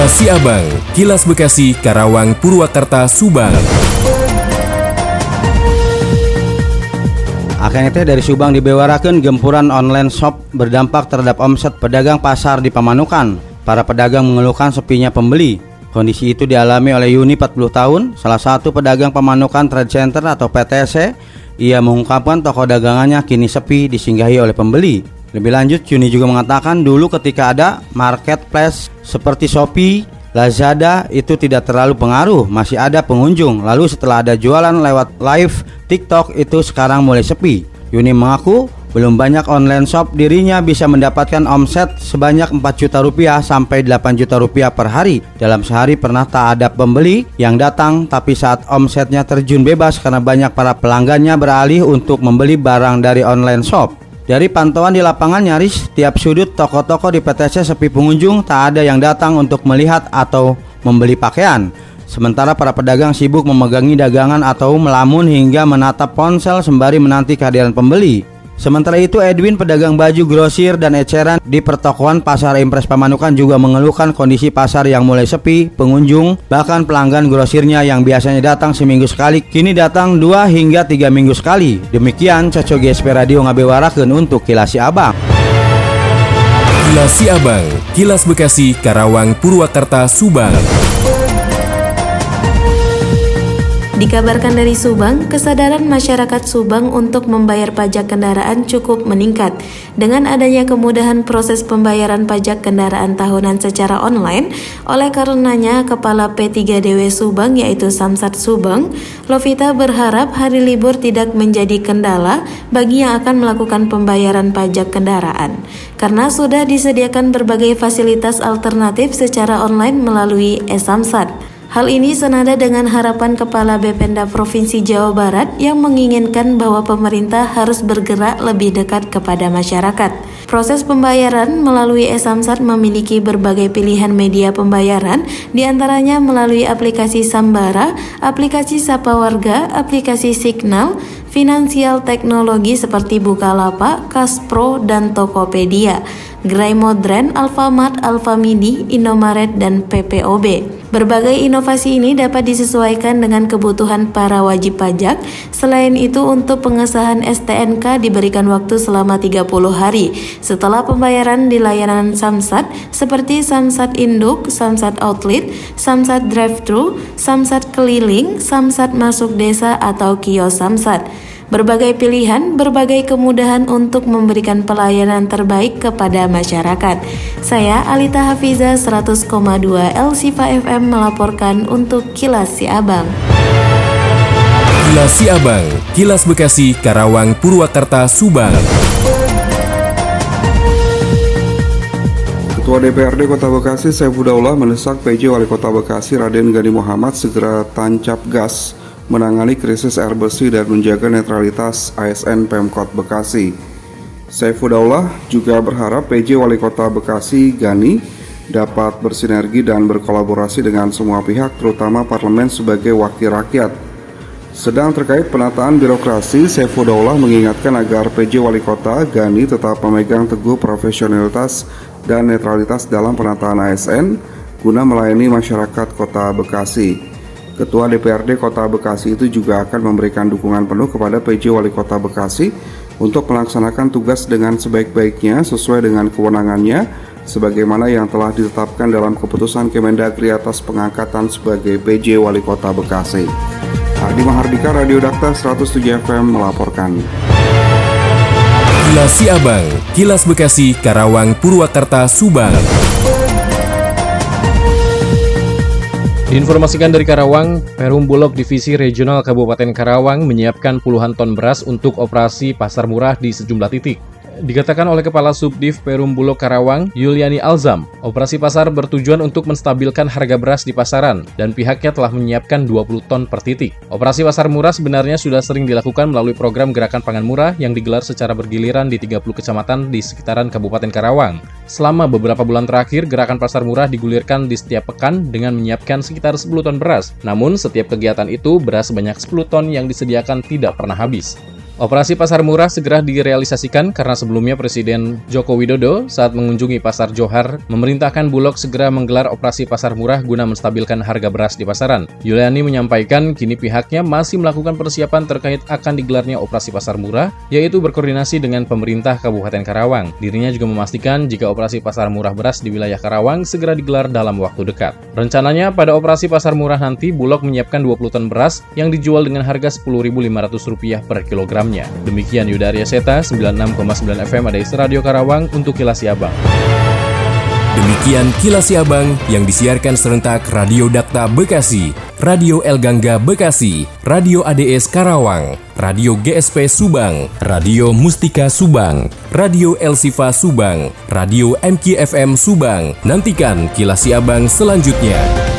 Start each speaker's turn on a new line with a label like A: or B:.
A: Kilas Siabang, Kilas Bekasi, Karawang, Purwakarta, Subang.
B: Akan itu dari Subang dibewarakan gempuran online shop berdampak terhadap omset pedagang pasar di Pamanukan. Para pedagang mengeluhkan sepinya pembeli. Kondisi itu dialami oleh Yuni 40 tahun, salah satu pedagang Pamanukan Trade Center atau PTC. Ia mengungkapkan toko dagangannya kini sepi disinggahi oleh pembeli. Lebih lanjut, Yuni juga mengatakan dulu ketika ada marketplace seperti Shopee, Lazada itu tidak terlalu pengaruh, masih ada pengunjung. Lalu setelah ada jualan lewat live TikTok itu sekarang mulai sepi. Yuni mengaku belum banyak online shop dirinya bisa mendapatkan omset sebanyak 4 juta rupiah sampai 8 juta rupiah per hari. Dalam sehari pernah tak ada pembeli yang datang tapi saat omsetnya terjun bebas karena banyak para pelanggannya beralih untuk membeli barang dari online shop. Dari pantauan di lapangan nyaris tiap sudut toko-toko di PTC sepi pengunjung tak ada yang datang untuk melihat atau membeli pakaian. Sementara para pedagang sibuk memegangi dagangan atau melamun hingga menatap ponsel sembari menanti kehadiran pembeli. Sementara itu Edwin pedagang baju grosir dan eceran di pertokoan Pasar Impres Pamanukan juga mengeluhkan kondisi pasar yang mulai sepi, pengunjung, bahkan pelanggan grosirnya yang biasanya datang seminggu sekali kini datang dua hingga tiga minggu sekali. Demikian Cocok GSP Radio ngabewarakeun untuk Kilasi Abang.
A: Kilas Siabang, Kilas Bekasi, Karawang, Purwakarta, Subang.
C: Dikabarkan dari Subang, kesadaran masyarakat Subang untuk membayar pajak kendaraan cukup meningkat. Dengan adanya kemudahan proses pembayaran pajak kendaraan tahunan secara online, oleh karenanya Kepala P3DW Subang yaitu Samsat Subang, Lovita berharap hari libur tidak menjadi kendala bagi yang akan melakukan pembayaran pajak kendaraan. Karena sudah disediakan berbagai fasilitas alternatif secara online melalui e-Samsat. Hal ini senada dengan harapan Kepala Bpenda Provinsi Jawa Barat yang menginginkan bahwa pemerintah harus bergerak lebih dekat kepada masyarakat. Proses pembayaran melalui e-Samsat memiliki berbagai pilihan media pembayaran, di antaranya melalui aplikasi Sambara, aplikasi Sapa Warga, aplikasi Signal, finansial teknologi seperti Bukalapak, Kaspro, dan Tokopedia. Gerai Modern, Alfamart, Alfamidi, Indomaret, dan PPOB. Berbagai inovasi ini dapat disesuaikan dengan kebutuhan para wajib pajak. Selain itu, untuk pengesahan STNK diberikan waktu selama 30 hari setelah pembayaran di layanan Samsat seperti Samsat Induk, Samsat Outlet, Samsat Drive-Thru, Samsat Keliling, Samsat Masuk Desa atau Kios Samsat. Berbagai pilihan, berbagai kemudahan untuk memberikan pelayanan terbaik kepada masyarakat. Saya Alita Hafiza 100,2 El Sifa FM melaporkan untuk Kilas Si Abang.
A: Kilas Siabang, Kilas Bekasi, Karawang, Purwakarta, Subang.
D: Ketua DPRD Kota Bekasi Saifuddaullah mendesak PJ Wali Kota Bekasi Raden Gani Muhammad segera tancap gas menangani krisis air bersih dan menjaga netralitas ASN Pemkot Bekasi. Saifuddaullah juga berharap PJ Wali Kota Bekasi Gani dapat bersinergi dan berkolaborasi dengan semua pihak terutama parlemen sebagai wakil rakyat. Sedang terkait penataan birokrasi, Saifuddaullah mengingatkan agar PJ Wali Kota Gani tetap memegang teguh profesionalitas dan netralitas dalam penataan ASN guna melayani masyarakat Kota Bekasi. Ketua DPRD Kota Bekasi itu juga akan memberikan dukungan penuh kepada PJ Wali Kota Bekasi untuk melaksanakan tugas dengan sebaik-baiknya sesuai dengan kewenangannya sebagaimana yang telah ditetapkan dalam keputusan Kemendagri atas pengangkatan sebagai PJ Wali Kota Bekasi. Adi Mahardika Radio Dakta 107 FM melaporkan.
A: Kilas Siabang, Kilas Bekasi, Karawang, Purwakarta, Subang.
E: Diinformasikan dari Karawang, Perum Bulog Divisi Regional Kabupaten Karawang menyiapkan puluhan ton beras untuk operasi pasar murah di sejumlah titik. Dikatakan oleh Kepala Subdiv Perum Bulog Karawang, Yuliani Alzam, operasi pasar bertujuan untuk menstabilkan harga beras di pasaran dan pihaknya telah menyiapkan 20 ton per titik. Operasi pasar murah sebenarnya sudah sering dilakukan melalui program Gerakan Pangan Murah yang digelar secara bergiliran di 30 kecamatan di sekitaran Kabupaten Karawang. Selama beberapa bulan terakhir, Gerakan Pasar Murah digulirkan di setiap pekan dengan menyiapkan sekitar 10 ton beras. Namun, setiap kegiatan itu beras sebanyak 10 ton yang disediakan tidak pernah habis. Operasi pasar murah segera direalisasikan karena sebelumnya Presiden Joko Widodo saat mengunjungi Pasar Johar memerintahkan Bulog segera menggelar operasi pasar murah guna menstabilkan harga beras di pasaran. Yuliani menyampaikan kini pihaknya masih melakukan persiapan terkait akan digelarnya operasi pasar murah, yaitu berkoordinasi dengan pemerintah Kabupaten Karawang. Dirinya juga memastikan jika operasi pasar murah beras di wilayah Karawang segera digelar dalam waktu dekat. Rencananya pada operasi pasar murah nanti Bulog menyiapkan 20 ton beras yang dijual dengan harga Rp10.500 per kilogram programnya. Demikian Yudaria Seta, 96,9 FM Adais Radio Karawang untuk Kilas Siabang.
A: Demikian Kilas Siabang yang disiarkan serentak Radio Dakta Bekasi, Radio El Gangga Bekasi, Radio ADS Karawang, Radio GSP Subang, Radio Mustika Subang, Radio El Sifa Subang, Radio MKFM Subang. Nantikan Kilas Siabang selanjutnya.